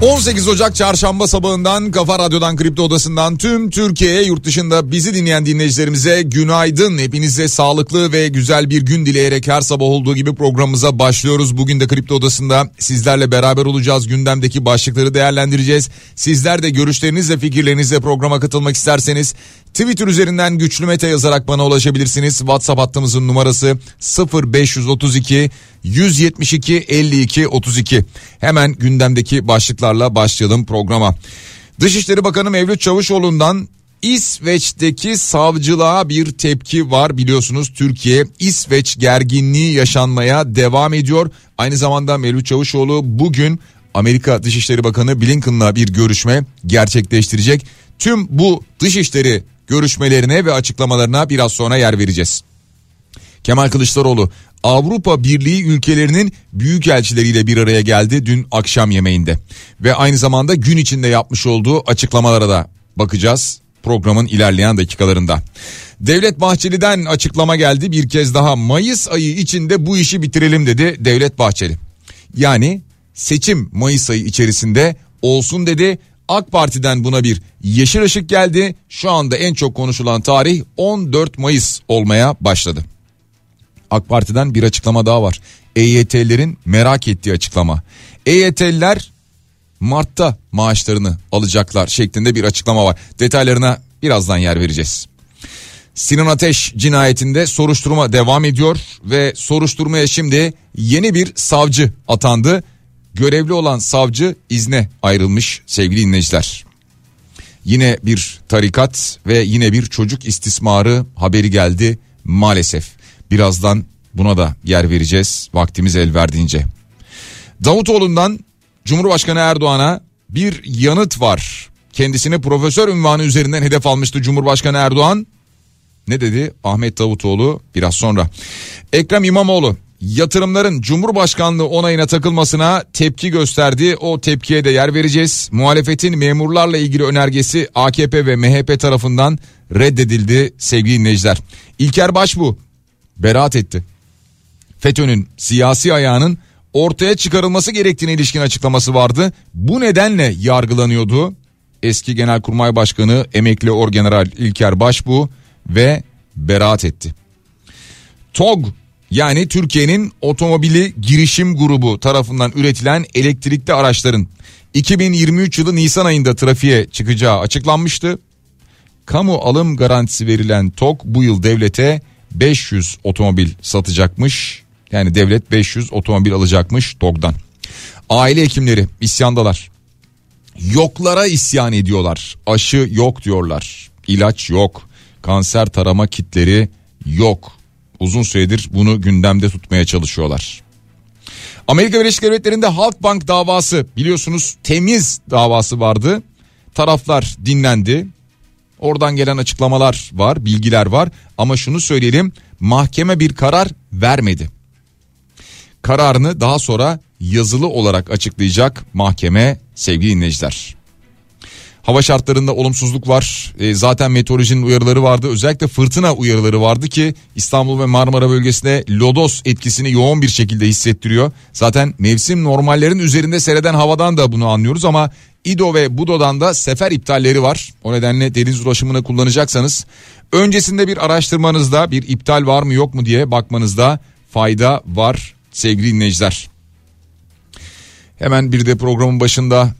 18 Ocak çarşamba sabahından Kafa Radyo'dan Kripto Odası'ndan tüm Türkiye'ye yurt dışında bizi dinleyen dinleyicilerimize günaydın. Hepinize sağlıklı ve güzel bir gün dileyerek her sabah olduğu gibi programımıza başlıyoruz. Bugün de Kripto Odası'nda sizlerle beraber olacağız. Gündemdeki başlıkları değerlendireceğiz. Sizler de görüşlerinizle fikirlerinizle programa katılmak isterseniz Twitter üzerinden güçlü mete yazarak bana ulaşabilirsiniz. WhatsApp hattımızın numarası 0532 172 52 32. Hemen gündemdeki başlıklarla başlayalım programa. Dışişleri Bakanı Mevlüt Çavuşoğlu'ndan İsveç'teki savcılığa bir tepki var biliyorsunuz Türkiye İsveç gerginliği yaşanmaya devam ediyor. Aynı zamanda Mevlüt Çavuşoğlu bugün Amerika Dışişleri Bakanı Blinken'la bir görüşme gerçekleştirecek. Tüm bu dışişleri görüşmelerine ve açıklamalarına biraz sonra yer vereceğiz. Kemal Kılıçdaroğlu Avrupa Birliği ülkelerinin büyükelçileriyle bir araya geldi dün akşam yemeğinde. Ve aynı zamanda gün içinde yapmış olduğu açıklamalara da bakacağız programın ilerleyen dakikalarında. Devlet Bahçeli'den açıklama geldi bir kez daha Mayıs ayı içinde bu işi bitirelim dedi Devlet Bahçeli. Yani seçim Mayıs ayı içerisinde olsun dedi AK Parti'den buna bir yeşil ışık geldi. Şu anda en çok konuşulan tarih 14 Mayıs olmaya başladı. AK Parti'den bir açıklama daha var. EYT'lerin merak ettiği açıklama. EYT'liler Mart'ta maaşlarını alacaklar şeklinde bir açıklama var. Detaylarına birazdan yer vereceğiz. Sinan Ateş cinayetinde soruşturma devam ediyor ve soruşturmaya şimdi yeni bir savcı atandı görevli olan savcı izne ayrılmış sevgili dinleyiciler. Yine bir tarikat ve yine bir çocuk istismarı haberi geldi maalesef. Birazdan buna da yer vereceğiz vaktimiz el verdiğince. Davutoğlu'ndan Cumhurbaşkanı Erdoğan'a bir yanıt var. Kendisine profesör ünvanı üzerinden hedef almıştı Cumhurbaşkanı Erdoğan. Ne dedi Ahmet Davutoğlu biraz sonra. Ekrem İmamoğlu yatırımların Cumhurbaşkanlığı onayına takılmasına tepki gösterdi. O tepkiye de yer vereceğiz. Muhalefetin memurlarla ilgili önergesi AKP ve MHP tarafından reddedildi sevgili dinleyiciler. İlker Başbu beraat etti. FETÖ'nün siyasi ayağının ortaya çıkarılması gerektiğine ilişkin açıklaması vardı. Bu nedenle yargılanıyordu. Eski Genelkurmay Başkanı emekli Orgeneral İlker Başbu ve beraat etti. TOG yani Türkiye'nin otomobili girişim grubu tarafından üretilen elektrikli araçların 2023 yılı Nisan ayında trafiğe çıkacağı açıklanmıştı. Kamu alım garantisi verilen TOK bu yıl devlete 500 otomobil satacakmış. Yani devlet 500 otomobil alacakmış TOG'dan. Aile hekimleri isyandalar. Yoklara isyan ediyorlar. Aşı yok diyorlar. İlaç yok. Kanser tarama kitleri yok uzun süredir bunu gündemde tutmaya çalışıyorlar. Amerika Birleşik Devletleri'nde Halkbank davası biliyorsunuz temiz davası vardı. Taraflar dinlendi. Oradan gelen açıklamalar var, bilgiler var ama şunu söyleyelim mahkeme bir karar vermedi. Kararını daha sonra yazılı olarak açıklayacak mahkeme sevgili dinleyiciler. Hava şartlarında olumsuzluk var. E, zaten meteorolojinin uyarıları vardı. Özellikle fırtına uyarıları vardı ki İstanbul ve Marmara bölgesinde lodos etkisini yoğun bir şekilde hissettiriyor. Zaten mevsim normallerin üzerinde seyreden havadan da bunu anlıyoruz ama İdo ve Budo'dan da sefer iptalleri var. O nedenle deniz ulaşımını kullanacaksanız öncesinde bir araştırmanızda bir iptal var mı yok mu diye bakmanızda fayda var sevgili dinleyiciler. Hemen bir de programın başında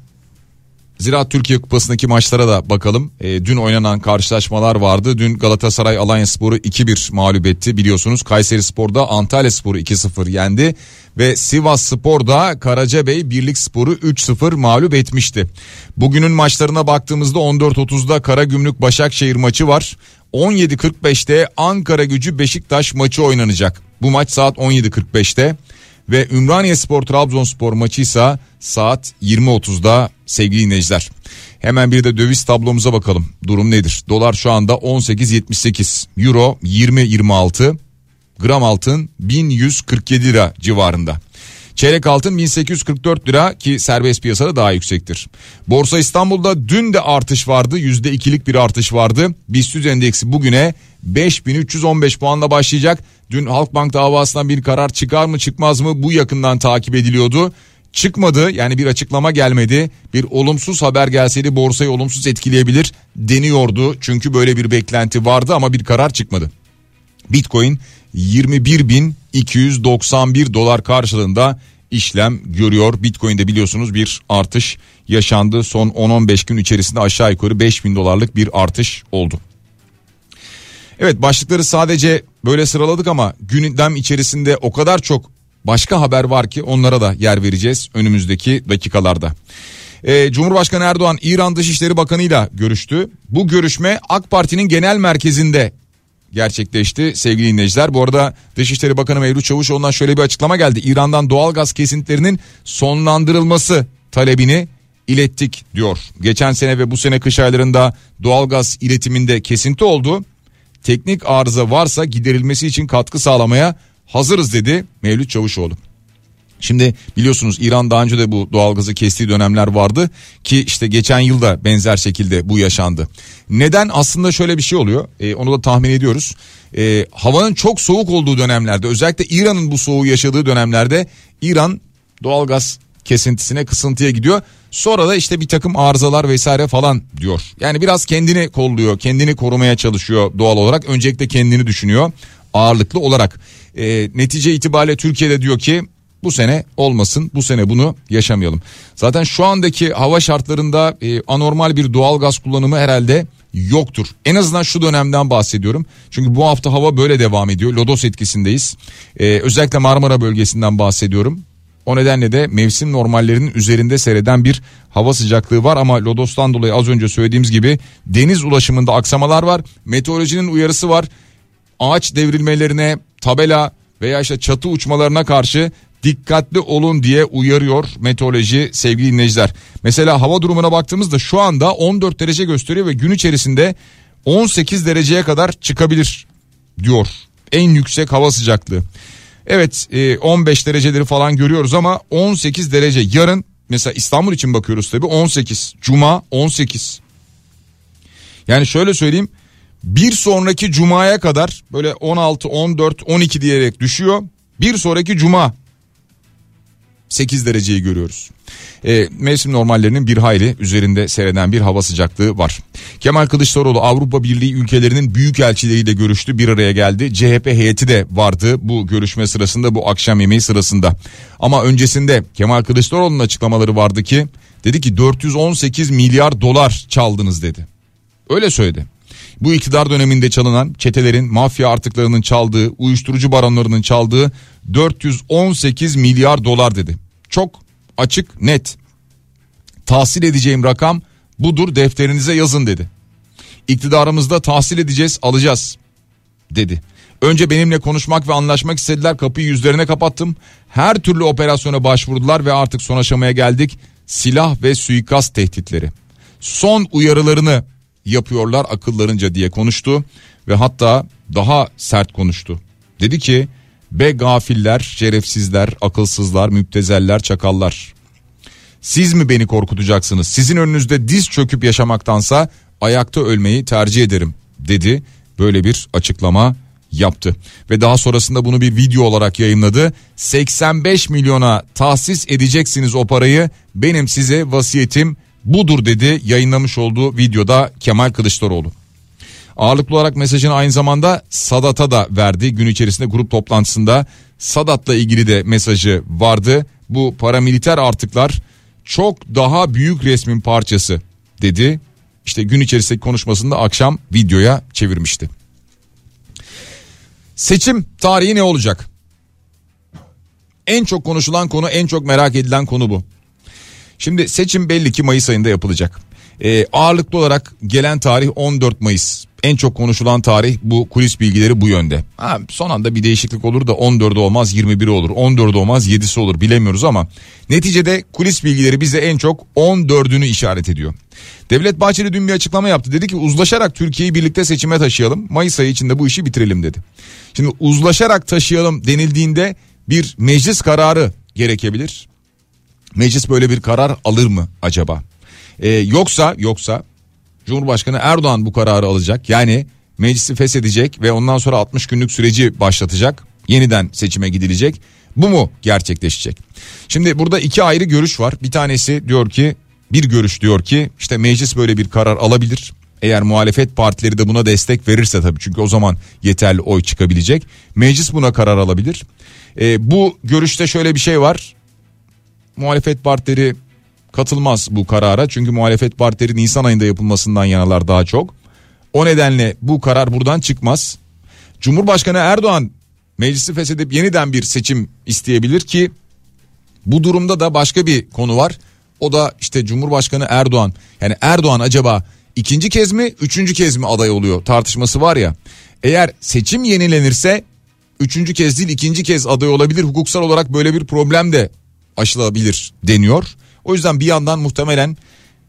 Ziraat Türkiye Kupası'ndaki maçlara da bakalım. E, dün oynanan karşılaşmalar vardı. Dün Galatasaray Alanya Sporu 2-1 mağlup etti biliyorsunuz. Kayseri Spor'da Antalya Sporu 2-0 yendi. Ve Sivas Spor'da Karacabey Birlik Sporu 3-0 mağlup etmişti. Bugünün maçlarına baktığımızda 14.30'da Karagümrük Başakşehir maçı var. 17.45'te Ankara Gücü Beşiktaş maçı oynanacak. Bu maç saat 17.45'te ve Ümraniye Spor Trabzonspor maçı ise saat 20.30'da sevgili dinleyiciler. Hemen bir de döviz tablomuza bakalım. Durum nedir? Dolar şu anda 18.78, Euro 20.26, gram altın 1147 lira civarında. Çeyrek altın 1844 lira ki serbest piyasada daha yüksektir. Borsa İstanbul'da dün de artış vardı. %2'lik bir artış vardı. BIST endeksi bugüne 5315 puanla başlayacak. Dün Halkbank davasından bir karar çıkar mı çıkmaz mı bu yakından takip ediliyordu. Çıkmadı yani bir açıklama gelmedi. Bir olumsuz haber gelseydi borsayı olumsuz etkileyebilir deniyordu. Çünkü böyle bir beklenti vardı ama bir karar çıkmadı. Bitcoin 21.291 dolar karşılığında işlem görüyor. Bitcoin'de biliyorsunuz bir artış yaşandı. Son 10-15 gün içerisinde aşağı yukarı 5000 dolarlık bir artış oldu. Evet başlıkları sadece böyle sıraladık ama gündem içerisinde o kadar çok başka haber var ki onlara da yer vereceğiz önümüzdeki dakikalarda. Ee, Cumhurbaşkanı Erdoğan İran Dışişleri Bakanı ile görüştü. Bu görüşme AK Parti'nin genel merkezinde gerçekleşti sevgili dinleyiciler. Bu arada Dışişleri Bakanı Mevlüt Çavuşoğlu'ndan şöyle bir açıklama geldi. İran'dan doğal gaz kesintilerinin sonlandırılması talebini ilettik diyor. Geçen sene ve bu sene kış aylarında doğal gaz iletiminde kesinti oldu. Teknik arıza varsa giderilmesi için katkı sağlamaya hazırız dedi Mevlüt Çavuşoğlu. Şimdi biliyorsunuz İran daha önce de bu doğalgazı kestiği dönemler vardı ki işte geçen yılda benzer şekilde bu yaşandı. Neden aslında şöyle bir şey oluyor ee, onu da tahmin ediyoruz. Ee, havanın çok soğuk olduğu dönemlerde özellikle İran'ın bu soğuğu yaşadığı dönemlerde İran doğalgaz kesintisine kısıntıya gidiyor. Sonra da işte bir takım arızalar vesaire falan diyor. Yani biraz kendini kolluyor kendini korumaya çalışıyor doğal olarak öncelikle kendini düşünüyor ağırlıklı olarak. E, netice itibariyle Türkiye'de diyor ki bu sene olmasın bu sene bunu yaşamayalım. Zaten şu andaki hava şartlarında e, anormal bir doğal gaz kullanımı herhalde yoktur. En azından şu dönemden bahsediyorum. Çünkü bu hafta hava böyle devam ediyor. Lodos etkisindeyiz. Ee, özellikle Marmara bölgesinden bahsediyorum. O nedenle de mevsim normallerinin üzerinde seyreden bir hava sıcaklığı var ama Lodos'tan dolayı az önce söylediğimiz gibi deniz ulaşımında aksamalar var. Meteorolojinin uyarısı var. Ağaç devrilmelerine, tabela veya işte çatı uçmalarına karşı dikkatli olun diye uyarıyor meteoroloji sevgili dinleyiciler. Mesela hava durumuna baktığımızda şu anda 14 derece gösteriyor ve gün içerisinde 18 dereceye kadar çıkabilir diyor. En yüksek hava sıcaklığı. Evet 15 e, dereceleri falan görüyoruz ama 18 derece. Yarın mesela İstanbul için bakıyoruz tabi 18 cuma 18 yani şöyle söyleyeyim bir sonraki cumaya kadar böyle 16 14 12 diyerek düşüyor. Bir sonraki cuma 8 dereceyi görüyoruz. E, mevsim normallerinin bir hayli üzerinde seyreden bir hava sıcaklığı var. Kemal Kılıçdaroğlu Avrupa Birliği ülkelerinin büyük elçileriyle görüştü bir araya geldi. CHP heyeti de vardı bu görüşme sırasında bu akşam yemeği sırasında. Ama öncesinde Kemal Kılıçdaroğlu'nun açıklamaları vardı ki dedi ki 418 milyar dolar çaldınız dedi. Öyle söyledi. Bu iktidar döneminde çalınan çetelerin mafya artıklarının çaldığı, uyuşturucu baronlarının çaldığı 418 milyar dolar dedi. Çok açık, net. Tahsil edeceğim rakam budur defterinize yazın dedi. İktidarımızda tahsil edeceğiz, alacağız dedi. Önce benimle konuşmak ve anlaşmak istediler. Kapıyı yüzlerine kapattım. Her türlü operasyona başvurdular ve artık son aşamaya geldik. Silah ve suikast tehditleri. Son uyarılarını yapıyorlar akıllarınca diye konuştu ve hatta daha sert konuştu. Dedi ki be gafiller, şerefsizler, akılsızlar, müptezeller, çakallar. Siz mi beni korkutacaksınız? Sizin önünüzde diz çöküp yaşamaktansa ayakta ölmeyi tercih ederim dedi. Böyle bir açıklama yaptı ve daha sonrasında bunu bir video olarak yayınladı. 85 milyona tahsis edeceksiniz o parayı. Benim size vasiyetim budur dedi yayınlamış olduğu videoda Kemal Kılıçdaroğlu. Ağırlıklı olarak mesajını aynı zamanda Sadat'a da verdi. Gün içerisinde grup toplantısında Sadat'la ilgili de mesajı vardı. Bu paramiliter artıklar çok daha büyük resmin parçası dedi. İşte gün içerisindeki konuşmasında akşam videoya çevirmişti. Seçim tarihi ne olacak? En çok konuşulan konu, en çok merak edilen konu bu. Şimdi seçim belli ki Mayıs ayında yapılacak. Ee, ağırlıklı olarak gelen tarih 14 Mayıs. En çok konuşulan tarih bu kulis bilgileri bu yönde. Ha, son anda bir değişiklik olur da 14'ü olmaz 21'i olur 14'ü olmaz 7'si olur bilemiyoruz ama neticede kulis bilgileri bize en çok 14'ünü işaret ediyor. Devlet Bahçeli dün bir açıklama yaptı dedi ki uzlaşarak Türkiye'yi birlikte seçime taşıyalım Mayıs ayı içinde bu işi bitirelim dedi. Şimdi uzlaşarak taşıyalım denildiğinde bir meclis kararı gerekebilir. Meclis böyle bir karar alır mı acaba? Ee, yoksa yoksa Cumhurbaşkanı Erdoğan bu kararı alacak. Yani meclisi feshedecek ve ondan sonra 60 günlük süreci başlatacak. Yeniden seçime gidilecek. Bu mu gerçekleşecek? Şimdi burada iki ayrı görüş var. Bir tanesi diyor ki bir görüş diyor ki işte meclis böyle bir karar alabilir. Eğer muhalefet partileri de buna destek verirse tabii çünkü o zaman yeterli oy çıkabilecek. Meclis buna karar alabilir. Ee, bu görüşte şöyle bir şey var. Muhalefet partileri katılmaz bu karara. Çünkü muhalefet partileri Nisan ayında yapılmasından yanalar daha çok. O nedenle bu karar buradan çıkmaz. Cumhurbaşkanı Erdoğan meclisi feshedip yeniden bir seçim isteyebilir ki bu durumda da başka bir konu var. O da işte Cumhurbaşkanı Erdoğan. Yani Erdoğan acaba ikinci kez mi üçüncü kez mi aday oluyor tartışması var ya. Eğer seçim yenilenirse üçüncü kez değil ikinci kez aday olabilir. Hukuksal olarak böyle bir problem de aşılabilir deniyor. O yüzden bir yandan muhtemelen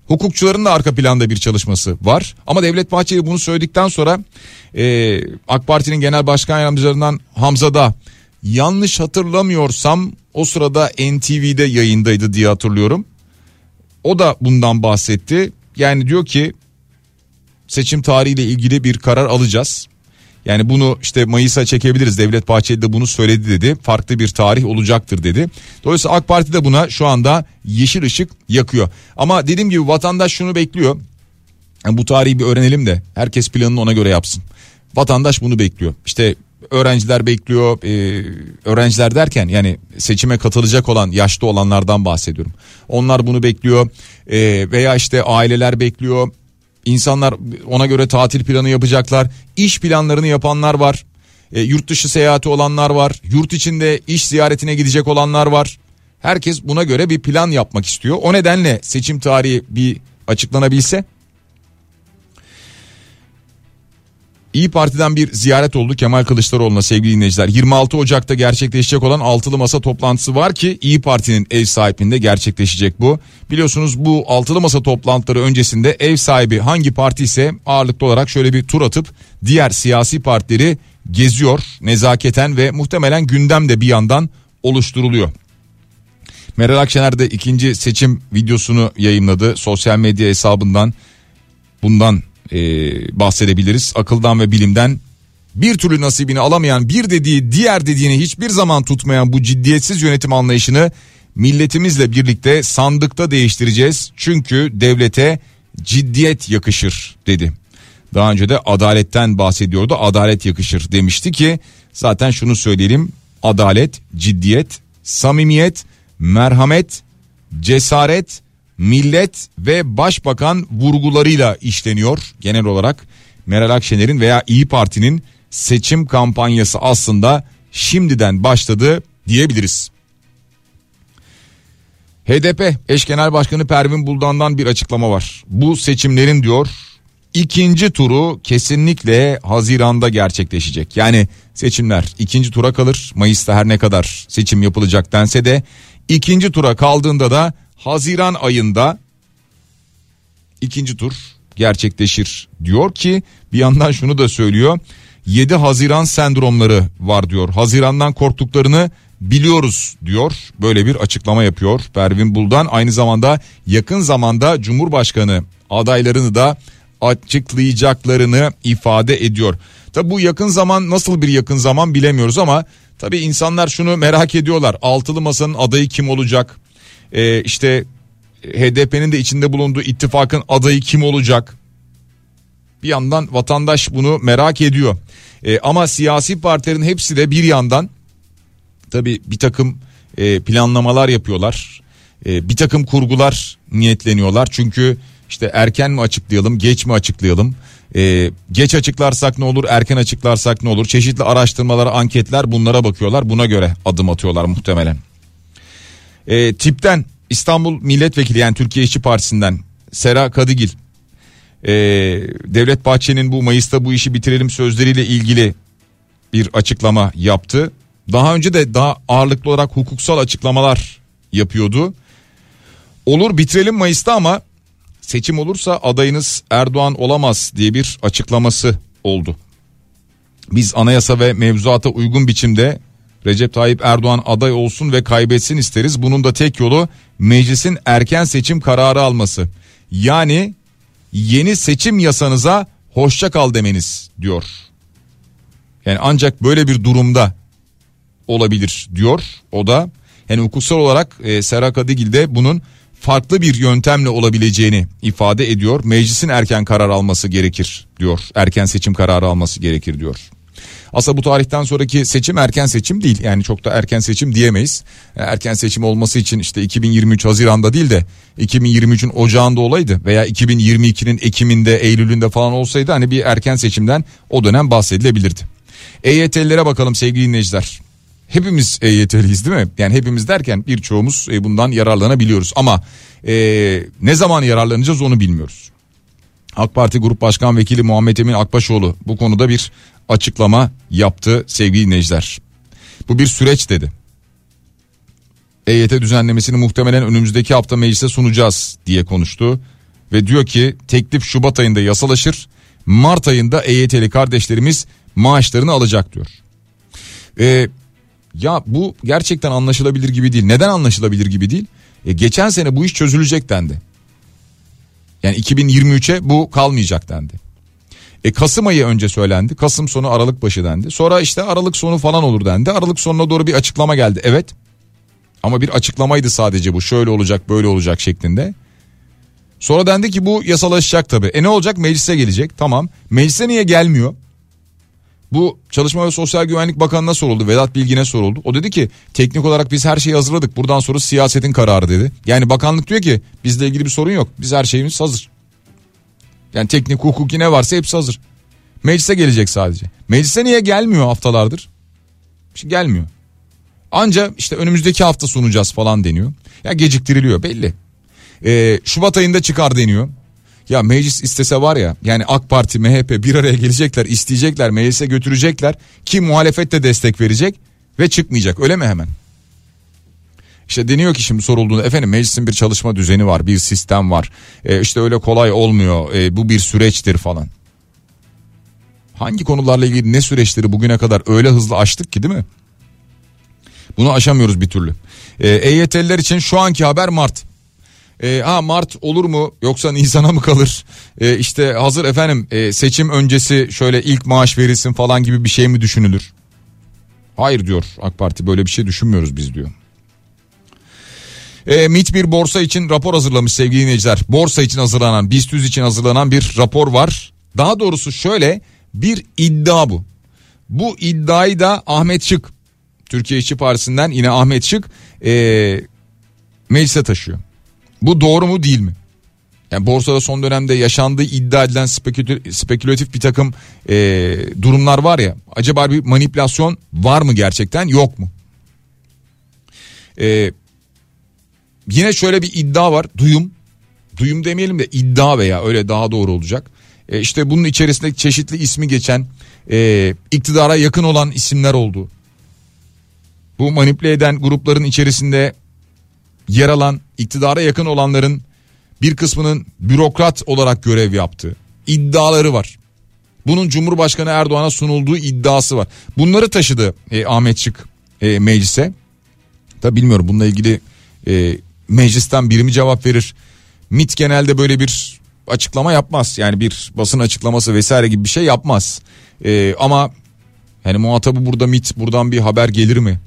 hukukçuların da arka planda bir çalışması var. Ama Devlet Bahçeli bunu söyledikten sonra e, AK Parti'nin genel başkan yardımcılarından Hamza da yanlış hatırlamıyorsam o sırada NTV'de yayındaydı diye hatırlıyorum. O da bundan bahsetti. Yani diyor ki seçim tarihiyle ilgili bir karar alacağız. Yani bunu işte Mayıs'a çekebiliriz. Devlet Bahçeli de bunu söyledi dedi. Farklı bir tarih olacaktır dedi. Dolayısıyla AK Parti de buna şu anda yeşil ışık yakıyor. Ama dediğim gibi vatandaş şunu bekliyor. Yani bu tarihi bir öğrenelim de herkes planını ona göre yapsın. Vatandaş bunu bekliyor. İşte öğrenciler bekliyor. Ee, öğrenciler derken yani seçime katılacak olan yaşlı olanlardan bahsediyorum. Onlar bunu bekliyor. Ee, veya işte aileler bekliyor İnsanlar ona göre tatil planı yapacaklar. İş planlarını yapanlar var. E, yurt dışı seyahati olanlar var. Yurt içinde iş ziyaretine gidecek olanlar var. Herkes buna göre bir plan yapmak istiyor. O nedenle seçim tarihi bir açıklanabilse İyi Parti'den bir ziyaret oldu Kemal Kılıçdaroğlu'na sevgili dinleyiciler. 26 Ocak'ta gerçekleşecek olan altılı masa toplantısı var ki İyi Parti'nin ev sahipliğinde gerçekleşecek bu. Biliyorsunuz bu altılı masa toplantıları öncesinde ev sahibi hangi parti ise ağırlıklı olarak şöyle bir tur atıp diğer siyasi partileri geziyor nezaketen ve muhtemelen gündem de bir yandan oluşturuluyor. Meral Akşener de ikinci seçim videosunu yayınladı sosyal medya hesabından bundan e, bahsedebiliriz. Akıldan ve bilimden bir türlü nasibini alamayan bir dediği diğer dediğini hiçbir zaman tutmayan bu ciddiyetsiz yönetim anlayışını milletimizle birlikte sandıkta değiştireceğiz. Çünkü devlete ciddiyet yakışır dedi. Daha önce de adaletten bahsediyordu. Adalet yakışır demişti ki zaten şunu söyleyelim. Adalet, ciddiyet, samimiyet, merhamet, cesaret millet ve başbakan vurgularıyla işleniyor genel olarak. Meral Akşener'in veya İyi Parti'nin seçim kampanyası aslında şimdiden başladı diyebiliriz. HDP eş genel başkanı Pervin Buldan'dan bir açıklama var. Bu seçimlerin diyor ikinci turu kesinlikle Haziran'da gerçekleşecek. Yani seçimler ikinci tura kalır. Mayıs'ta her ne kadar seçim yapılacak dense de ikinci tura kaldığında da Haziran ayında ikinci tur gerçekleşir diyor ki bir yandan şunu da söylüyor. 7 Haziran sendromları var diyor. Haziran'dan korktuklarını biliyoruz diyor. Böyle bir açıklama yapıyor Pervin Buldan. Aynı zamanda yakın zamanda Cumhurbaşkanı adaylarını da açıklayacaklarını ifade ediyor. Tabi bu yakın zaman nasıl bir yakın zaman bilemiyoruz ama tabi insanlar şunu merak ediyorlar. Altılı masanın adayı kim olacak? Ee, işte HDP'nin de içinde bulunduğu ittifakın adayı kim olacak? Bir yandan vatandaş bunu merak ediyor. Ee, ama siyasi partilerin hepsi de bir yandan tabi bir takım e, planlamalar yapıyorlar. E, bir takım kurgular niyetleniyorlar. Çünkü işte erken mi açıklayalım geç mi açıklayalım? E, geç açıklarsak ne olur erken açıklarsak ne olur? Çeşitli araştırmalar anketler bunlara bakıyorlar buna göre adım atıyorlar muhtemelen. E, tipten İstanbul Milletvekili yani Türkiye İşçi Partisi'nden Sera Kadıgil e, Devlet Bahçeli'nin bu Mayıs'ta bu işi bitirelim sözleriyle ilgili bir açıklama yaptı. Daha önce de daha ağırlıklı olarak hukuksal açıklamalar yapıyordu. Olur bitirelim Mayıs'ta ama seçim olursa adayınız Erdoğan olamaz diye bir açıklaması oldu. Biz anayasa ve mevzuata uygun biçimde Recep Tayyip Erdoğan aday olsun ve kaybetsin isteriz. Bunun da tek yolu meclisin erken seçim kararı alması. Yani yeni seçim yasanıza hoşça kal demeniz diyor. Yani ancak böyle bir durumda olabilir diyor o da. Yani hukuksal olarak e, Serha Kadıgil de bunun farklı bir yöntemle olabileceğini ifade ediyor. Meclisin erken karar alması gerekir diyor. Erken seçim kararı alması gerekir diyor. Aslında bu tarihten sonraki seçim erken seçim değil. Yani çok da erken seçim diyemeyiz. Erken seçim olması için işte 2023 Haziran'da değil de 2023'ün Ocağı'nda olaydı veya 2022'nin Ekim'inde Eylül'ünde falan olsaydı hani bir erken seçimden o dönem bahsedilebilirdi. EYT'lilere bakalım sevgili dinleyiciler. Hepimiz EYT'liyiz değil mi? Yani hepimiz derken birçoğumuz e, bundan yararlanabiliyoruz ama e, ne zaman yararlanacağız onu bilmiyoruz. AK Parti Grup Başkan Vekili Muhammed Emin Akbaşoğlu bu konuda bir açıklama yaptı sevgili dinleyiciler. Bu bir süreç dedi. EYT düzenlemesini muhtemelen önümüzdeki hafta meclise sunacağız diye konuştu. Ve diyor ki teklif Şubat ayında yasalaşır. Mart ayında EYT'li kardeşlerimiz maaşlarını alacak diyor. Ee, ya bu gerçekten anlaşılabilir gibi değil. Neden anlaşılabilir gibi değil? E, geçen sene bu iş çözülecek dendi. Yani 2023'e bu kalmayacak dendi. E Kasım ayı önce söylendi. Kasım sonu Aralık başı dendi. Sonra işte Aralık sonu falan olur dendi. Aralık sonuna doğru bir açıklama geldi. Evet. Ama bir açıklamaydı sadece bu. Şöyle olacak, böyle olacak şeklinde. Sonra dendi ki bu yasalaşacak tabii. E ne olacak? Meclise gelecek. Tamam. Meclise niye gelmiyor? Bu Çalışma ve Sosyal Güvenlik Bakanı'na soruldu. Vedat Bilgin'e soruldu. O dedi ki teknik olarak biz her şeyi hazırladık. Buradan sonra siyasetin kararı dedi. Yani bakanlık diyor ki bizle ilgili bir sorun yok. Biz her şeyimiz hazır. Yani teknik hukuki ne varsa hepsi hazır. Meclise gelecek sadece. Meclise niye gelmiyor haftalardır? Şimdi gelmiyor. Anca işte önümüzdeki hafta sunacağız falan deniyor. Ya geciktiriliyor belli. Ee, Şubat ayında çıkar deniyor. Ya meclis istese var ya yani AK Parti MHP bir araya gelecekler isteyecekler meclise götürecekler ki muhalefet de destek verecek ve çıkmayacak öyle mi hemen? İşte deniyor ki şimdi sorulduğunda efendim meclisin bir çalışma düzeni var bir sistem var e, işte öyle kolay olmuyor e, bu bir süreçtir falan. Hangi konularla ilgili ne süreçleri bugüne kadar öyle hızlı açtık ki değil mi? Bunu aşamıyoruz bir türlü. E, EYT'liler için şu anki haber Mart. E, ha Mart olur mu yoksa Nisan'a mı kalır? E, işte hazır efendim e, seçim öncesi şöyle ilk maaş verilsin falan gibi bir şey mi düşünülür? Hayır diyor AK Parti böyle bir şey düşünmüyoruz biz diyor. E, MIT bir borsa için rapor hazırlamış sevgili dinleyiciler. Borsa için hazırlanan, BIST için hazırlanan bir rapor var. Daha doğrusu şöyle bir iddia bu. Bu iddiayı da Ahmet Şık, Türkiye İşçi Partisi'nden yine Ahmet Şık e, meclise taşıyor. Bu doğru mu değil mi? Yani borsada son dönemde yaşandığı iddia edilen spekülatif bir takım e, durumlar var ya. Acaba bir manipülasyon var mı gerçekten yok mu? E, yine şöyle bir iddia var duyum. Duyum demeyelim de iddia veya öyle daha doğru olacak. E, işte bunun içerisinde çeşitli ismi geçen e, iktidara yakın olan isimler oldu. Bu manipüle eden grupların içerisinde yer alan iktidara yakın olanların bir kısmının bürokrat olarak görev yaptığı iddiaları var. Bunun Cumhurbaşkanı Erdoğan'a sunulduğu iddiası var. Bunları taşıdı e, Ahmet Şık e, meclise. Tabi bilmiyorum bununla ilgili e, meclisten biri mi cevap verir? MIT genelde böyle bir açıklama yapmaz. Yani bir basın açıklaması vesaire gibi bir şey yapmaz. E, ama yani muhatabı burada MIT buradan bir haber gelir mi?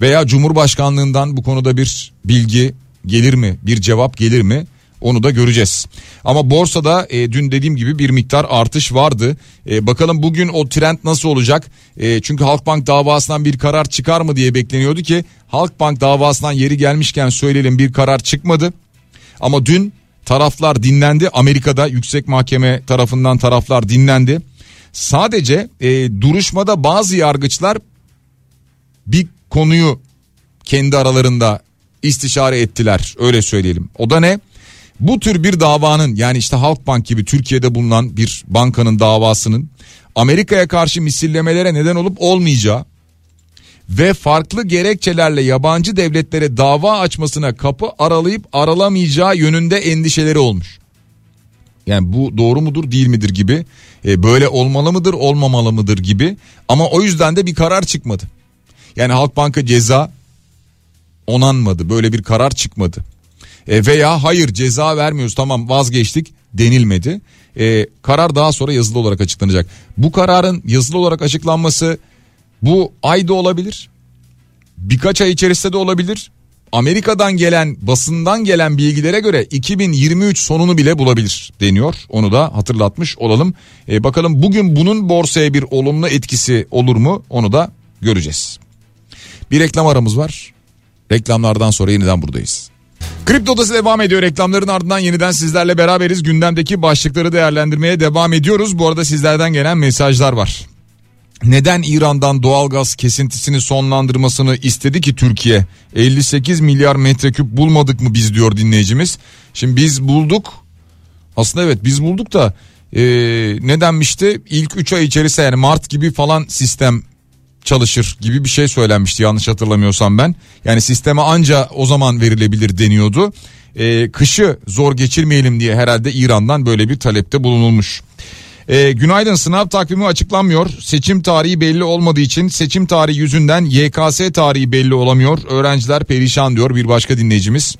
Veya Cumhurbaşkanlığından bu konuda bir bilgi gelir mi? Bir cevap gelir mi? Onu da göreceğiz. Ama borsada e, dün dediğim gibi bir miktar artış vardı. E, bakalım bugün o trend nasıl olacak? E, çünkü Halkbank davasından bir karar çıkar mı diye bekleniyordu ki Halkbank davasından yeri gelmişken söyleyelim bir karar çıkmadı. Ama dün taraflar dinlendi. Amerika'da yüksek mahkeme tarafından taraflar dinlendi. Sadece e, duruşmada bazı yargıçlar bir konuyu kendi aralarında istişare ettiler öyle söyleyelim. O da ne? Bu tür bir davanın yani işte Halkbank gibi Türkiye'de bulunan bir bankanın davasının Amerika'ya karşı misillemelere neden olup olmayacağı ve farklı gerekçelerle yabancı devletlere dava açmasına kapı aralayıp aralamayacağı yönünde endişeleri olmuş. Yani bu doğru mudur değil midir gibi e, böyle olmalı mıdır olmamalı mıdır gibi ama o yüzden de bir karar çıkmadı. Yani Halkbanka ceza onanmadı böyle bir karar çıkmadı. E, veya hayır ceza vermiyoruz tamam vazgeçtik denilmedi. E, karar daha sonra yazılı olarak açıklanacak. Bu kararın yazılı olarak açıklanması bu ayda olabilir. Birkaç ay içerisinde de olabilir. Amerika'dan gelen basından gelen bilgilere göre 2023 sonunu bile bulabilir deniyor. Onu da hatırlatmış olalım. E, bakalım bugün bunun borsaya bir olumlu etkisi olur mu onu da göreceğiz. Bir reklam aramız var. Reklamlardan sonra yeniden buradayız. Kripto Odası devam ediyor. Reklamların ardından yeniden sizlerle beraberiz. Gündemdeki başlıkları değerlendirmeye devam ediyoruz. Bu arada sizlerden gelen mesajlar var. Neden İran'dan doğalgaz kesintisini sonlandırmasını istedi ki Türkiye? 58 milyar metreküp bulmadık mı biz diyor dinleyicimiz. Şimdi biz bulduk. Aslında evet biz bulduk da e, nedenmişti? İlk 3 ay içerisinde yani Mart gibi falan sistem çalışır gibi bir şey söylenmişti yanlış hatırlamıyorsam ben. Yani sisteme anca o zaman verilebilir deniyordu. Ee, kışı zor geçirmeyelim diye herhalde İran'dan böyle bir talepte bulunulmuş. Ee, günaydın sınav takvimi açıklanmıyor. Seçim tarihi belli olmadığı için seçim tarihi yüzünden YKS tarihi belli olamıyor. Öğrenciler perişan diyor bir başka dinleyicimiz.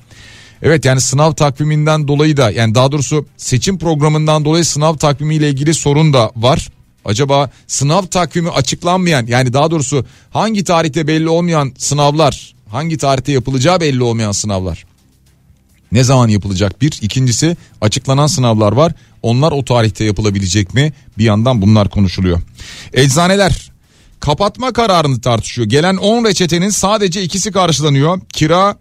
Evet yani sınav takviminden dolayı da yani daha doğrusu seçim programından dolayı sınav takvimiyle ilgili sorun da var. Acaba sınav takvimi açıklanmayan yani daha doğrusu hangi tarihte belli olmayan sınavlar hangi tarihte yapılacağı belli olmayan sınavlar? Ne zaman yapılacak bir? İkincisi açıklanan sınavlar var. Onlar o tarihte yapılabilecek mi? Bir yandan bunlar konuşuluyor. Eczaneler kapatma kararını tartışıyor. Gelen 10 reçetenin sadece ikisi karşılanıyor. Kira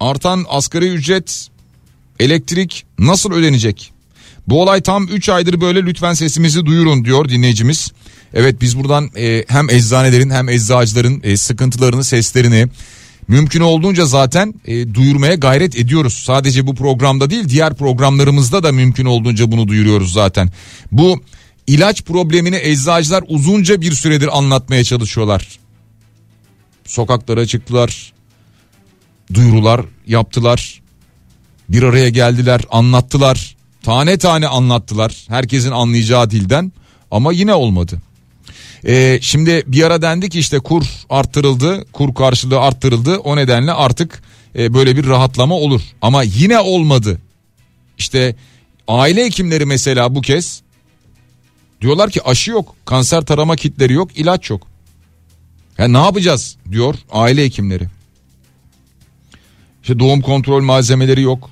artan asgari ücret elektrik nasıl ödenecek bu olay tam 3 aydır böyle lütfen sesimizi duyurun diyor dinleyicimiz. Evet biz buradan e, hem eczanelerin hem eczacıların e, sıkıntılarını seslerini mümkün olduğunca zaten e, duyurmaya gayret ediyoruz. Sadece bu programda değil diğer programlarımızda da mümkün olduğunca bunu duyuruyoruz zaten. Bu ilaç problemini eczacılar uzunca bir süredir anlatmaya çalışıyorlar. Sokaklara çıktılar. Duyurular yaptılar. Bir araya geldiler, anlattılar. Tane tane anlattılar herkesin anlayacağı dilden ama yine olmadı. Ee, şimdi bir ara dendi ki işte kur arttırıldı, kur karşılığı arttırıldı. O nedenle artık e, böyle bir rahatlama olur. Ama yine olmadı. İşte aile hekimleri mesela bu kez diyorlar ki aşı yok, kanser tarama kitleri yok, ilaç yok. Ya ne yapacağız diyor aile hekimleri. İşte doğum kontrol malzemeleri yok.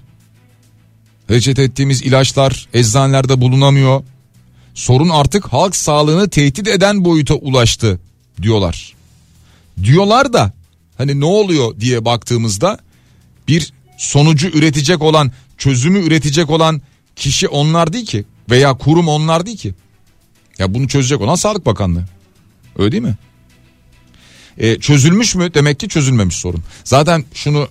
Reçete ettiğimiz ilaçlar eczanelerde bulunamıyor. Sorun artık halk sağlığını tehdit eden boyuta ulaştı diyorlar. Diyorlar da hani ne oluyor diye baktığımızda bir sonucu üretecek olan, çözümü üretecek olan kişi onlar değil ki veya kurum onlar değil ki. Ya bunu çözecek olan Sağlık Bakanlığı. Öyle değil mi? E, çözülmüş mü? Demek ki çözülmemiş sorun. Zaten şunu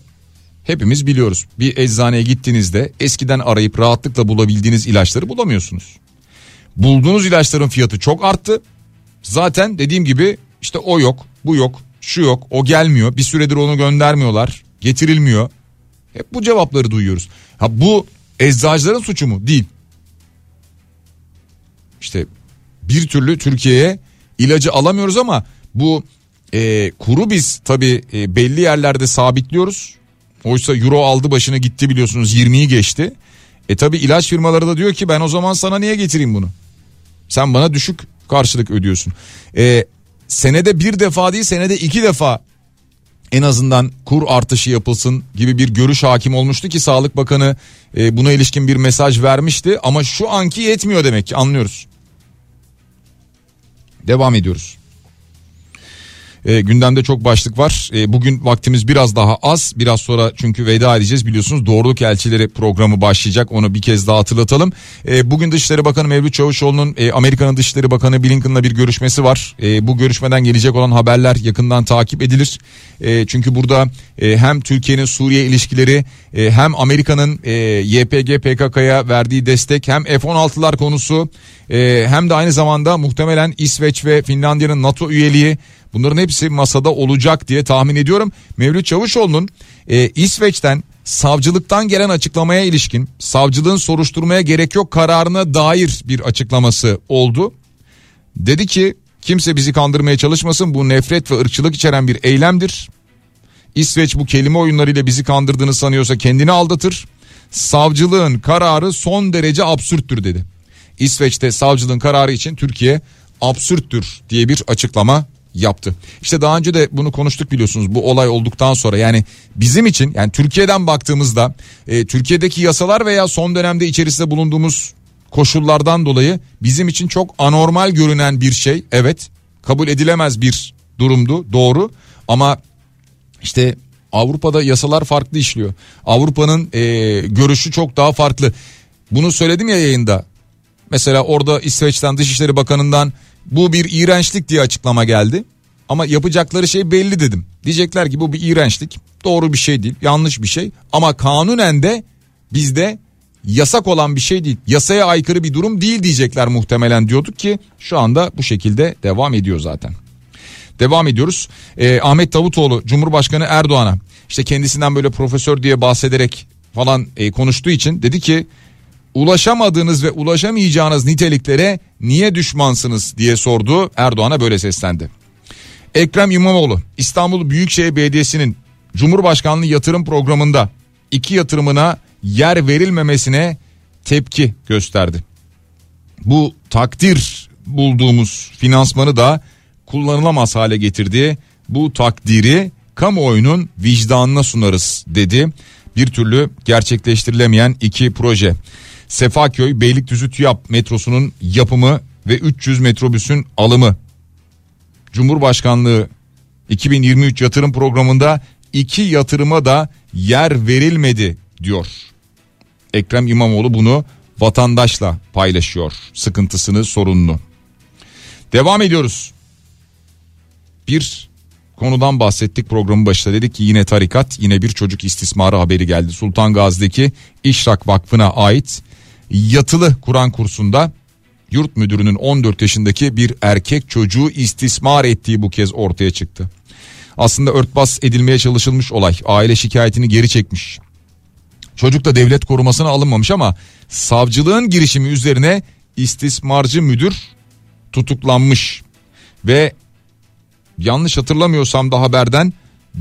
Hepimiz biliyoruz. Bir eczaneye gittiğinizde eskiden arayıp rahatlıkla bulabildiğiniz ilaçları bulamıyorsunuz. Bulduğunuz ilaçların fiyatı çok arttı. Zaten dediğim gibi işte o yok, bu yok, şu yok, o gelmiyor. Bir süredir onu göndermiyorlar, getirilmiyor. Hep bu cevapları duyuyoruz. Ha bu eczacıların suçu mu? Değil. İşte bir türlü Türkiye'ye ilacı alamıyoruz ama bu e, kuru biz tabii e, belli yerlerde sabitliyoruz. Oysa euro aldı başını gitti biliyorsunuz 20'yi geçti. E tabi ilaç firmaları da diyor ki ben o zaman sana niye getireyim bunu? Sen bana düşük karşılık ödüyorsun. E, senede bir defa değil senede iki defa en azından kur artışı yapılsın gibi bir görüş hakim olmuştu ki Sağlık Bakanı e, buna ilişkin bir mesaj vermişti ama şu anki yetmiyor demek ki anlıyoruz. Devam ediyoruz. E, gündemde çok başlık var. E, bugün vaktimiz biraz daha az. Biraz sonra çünkü veda edeceğiz biliyorsunuz. Doğruluk Elçileri programı başlayacak. Onu bir kez daha hatırlatalım. E, bugün Dışişleri Bakanı Mevlüt Çavuşoğlu'nun e, Amerika'nın Dışişleri Bakanı Blinken'la bir görüşmesi var. E, bu görüşmeden gelecek olan haberler yakından takip edilir. E, çünkü burada e, hem Türkiye'nin Suriye ilişkileri e, hem Amerika'nın e, YPG PKK'ya verdiği destek hem F-16'lar konusu e, hem de aynı zamanda muhtemelen İsveç ve Finlandiya'nın NATO üyeliği bunların hepsi masada olacak diye tahmin ediyorum. Mevlüt Çavuşoğlu'nun e, İsveç'ten savcılıktan gelen açıklamaya ilişkin savcılığın soruşturmaya gerek yok kararına dair bir açıklaması oldu. Dedi ki kimse bizi kandırmaya çalışmasın bu nefret ve ırkçılık içeren bir eylemdir. İsveç bu kelime oyunlarıyla bizi kandırdığını sanıyorsa kendini aldatır. Savcılığın kararı son derece absürttür dedi. İsveç'te savcılığın kararı için Türkiye absürttür diye bir açıklama yaptı. İşte daha önce de bunu konuştuk biliyorsunuz bu olay olduktan sonra yani bizim için yani Türkiye'den baktığımızda e, Türkiye'deki yasalar veya son dönemde içerisinde bulunduğumuz koşullardan dolayı bizim için çok anormal görünen bir şey evet kabul edilemez bir durumdu doğru ama işte Avrupa'da yasalar farklı işliyor. Avrupa'nın e, görüşü çok daha farklı. Bunu söyledim ya yayında. Mesela orada İsveç'ten Dışişleri Bakanı'ndan bu bir iğrençlik diye açıklama geldi. Ama yapacakları şey belli dedim. Diyecekler ki bu bir iğrençlik. Doğru bir şey değil, yanlış bir şey. Ama kanunen de bizde yasak olan bir şey değil. Yasaya aykırı bir durum değil diyecekler muhtemelen diyorduk ki şu anda bu şekilde devam ediyor zaten. Devam ediyoruz. Ee, Ahmet Davutoğlu Cumhurbaşkanı Erdoğan'a işte kendisinden böyle profesör diye bahsederek falan e, konuştuğu için dedi ki ulaşamadığınız ve ulaşamayacağınız niteliklere niye düşmansınız diye sordu. Erdoğan'a böyle seslendi. Ekrem İmamoğlu İstanbul Büyükşehir Belediyesi'nin Cumhurbaşkanlığı yatırım programında iki yatırımına yer verilmemesine tepki gösterdi. Bu takdir bulduğumuz finansmanı da kullanılamaz hale getirdi. Bu takdiri kamuoyunun vicdanına sunarız dedi. Bir türlü gerçekleştirilemeyen iki proje. Sefaköy Beylikdüzü TÜYAP metrosunun yapımı ve 300 metrobüsün alımı. Cumhurbaşkanlığı 2023 yatırım programında iki yatırıma da yer verilmedi diyor. Ekrem İmamoğlu bunu vatandaşla paylaşıyor sıkıntısını sorununu. Devam ediyoruz. Bir konudan bahsettik programın başında dedik ki yine tarikat yine bir çocuk istismarı haberi geldi. Sultan Gazi'deki İşrak Vakfı'na ait yatılı Kur'an kursunda yurt müdürünün 14 yaşındaki bir erkek çocuğu istismar ettiği bu kez ortaya çıktı. Aslında örtbas edilmeye çalışılmış olay aile şikayetini geri çekmiş. Çocuk da devlet korumasına alınmamış ama savcılığın girişimi üzerine istismarcı müdür tutuklanmış ve yanlış hatırlamıyorsam da haberden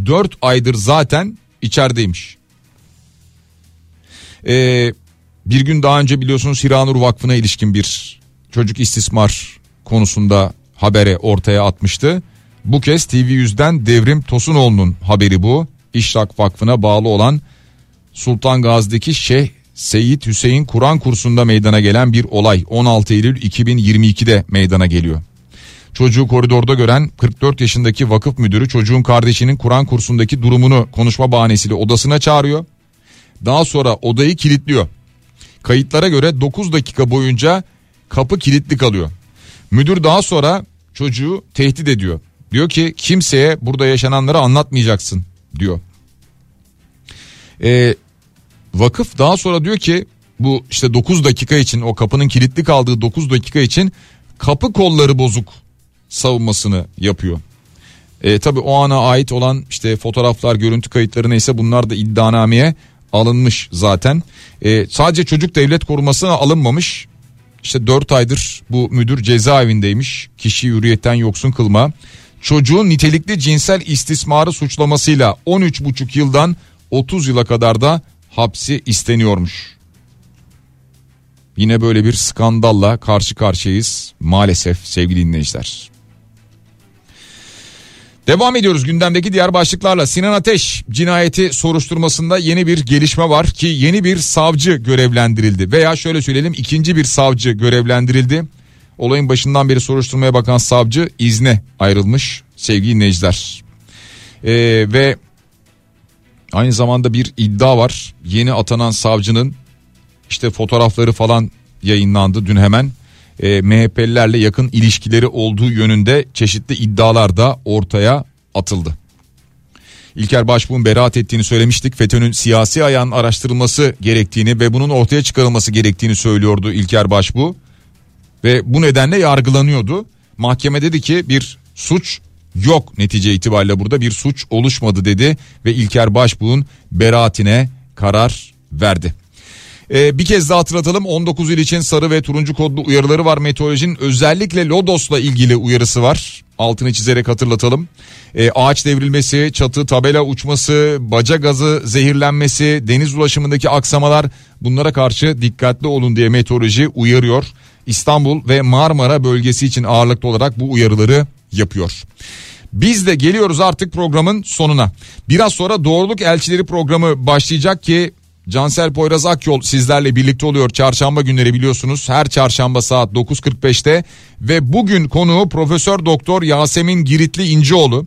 4 aydır zaten içerideymiş. Ee, bir gün daha önce biliyorsunuz Hiranur Vakfı'na ilişkin bir çocuk istismar konusunda habere ortaya atmıştı. Bu kez TV100'den Devrim Tosunoğlu'nun haberi bu. İşrak Vakfı'na bağlı olan Sultan Gazi'deki Şeyh Seyit Hüseyin Kur'an kursunda meydana gelen bir olay 16 Eylül 2022'de meydana geliyor. Çocuğu koridorda gören 44 yaşındaki vakıf müdürü çocuğun kardeşinin Kur'an kursundaki durumunu konuşma bahanesiyle odasına çağırıyor. Daha sonra odayı kilitliyor. Kayıtlara göre 9 dakika boyunca kapı kilitli kalıyor. Müdür daha sonra çocuğu tehdit ediyor. Diyor ki kimseye burada yaşananları anlatmayacaksın diyor. Ee, vakıf daha sonra diyor ki bu işte 9 dakika için o kapının kilitli kaldığı 9 dakika için kapı kolları bozuk savunmasını yapıyor. E, tabii o ana ait olan işte fotoğraflar, görüntü kayıtları neyse bunlar da iddianameye alınmış zaten. E, sadece çocuk devlet korumasına alınmamış. İşte 4 aydır bu müdür cezaevindeymiş. Kişi hürriyetten yoksun kılma. Çocuğun nitelikli cinsel istismarı suçlamasıyla 13,5 yıldan 30 yıla kadar da hapsi isteniyormuş. Yine böyle bir skandalla karşı karşıyayız maalesef sevgili dinleyiciler. Devam ediyoruz gündemdeki diğer başlıklarla. Sinan Ateş cinayeti soruşturmasında yeni bir gelişme var ki yeni bir savcı görevlendirildi. Veya şöyle söyleyelim ikinci bir savcı görevlendirildi. Olayın başından beri soruşturmaya bakan savcı izne ayrılmış sevgili dinleyiciler. Ee, ve aynı zamanda bir iddia var. Yeni atanan savcının işte fotoğrafları falan yayınlandı dün hemen. E, MHP'lilerle yakın ilişkileri olduğu yönünde çeşitli iddialar da ortaya atıldı. İlker Başbuğ'un beraat ettiğini söylemiştik. FETÖ'nün siyasi ayağının araştırılması gerektiğini ve bunun ortaya çıkarılması gerektiğini söylüyordu İlker Başbuğ. Ve bu nedenle yargılanıyordu. Mahkeme dedi ki bir suç yok netice itibariyle burada bir suç oluşmadı dedi ve İlker Başbuğ'un beraatine karar verdi. Ee, bir kez daha hatırlatalım 19 il için sarı ve turuncu kodlu uyarıları var meteorolojinin özellikle Lodos'la ilgili uyarısı var altını çizerek hatırlatalım. Ee, ağaç devrilmesi, çatı tabela uçması, baca gazı zehirlenmesi, deniz ulaşımındaki aksamalar bunlara karşı dikkatli olun diye meteoroloji uyarıyor. İstanbul ve Marmara bölgesi için ağırlıklı olarak bu uyarıları yapıyor. Biz de geliyoruz artık programın sonuna. Biraz sonra doğruluk elçileri programı başlayacak ki Cansel Poyraz Akyol sizlerle birlikte oluyor çarşamba günleri biliyorsunuz her çarşamba saat 9.45'te ve bugün konuğu Profesör Doktor Yasemin Giritli İncioğlu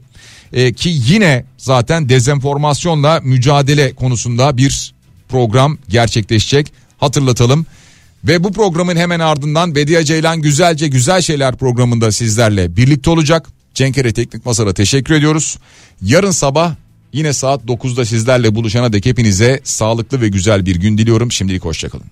ee, ki yine zaten dezenformasyonla mücadele konusunda bir program gerçekleşecek hatırlatalım. Ve bu programın hemen ardından Bediye Ceylan Güzelce Güzel Şeyler programında sizlerle birlikte olacak. Cenkere Teknik Masa'da teşekkür ediyoruz. Yarın sabah Yine saat 9'da sizlerle buluşana dek hepinize sağlıklı ve güzel bir gün diliyorum. Şimdilik hoşçakalın.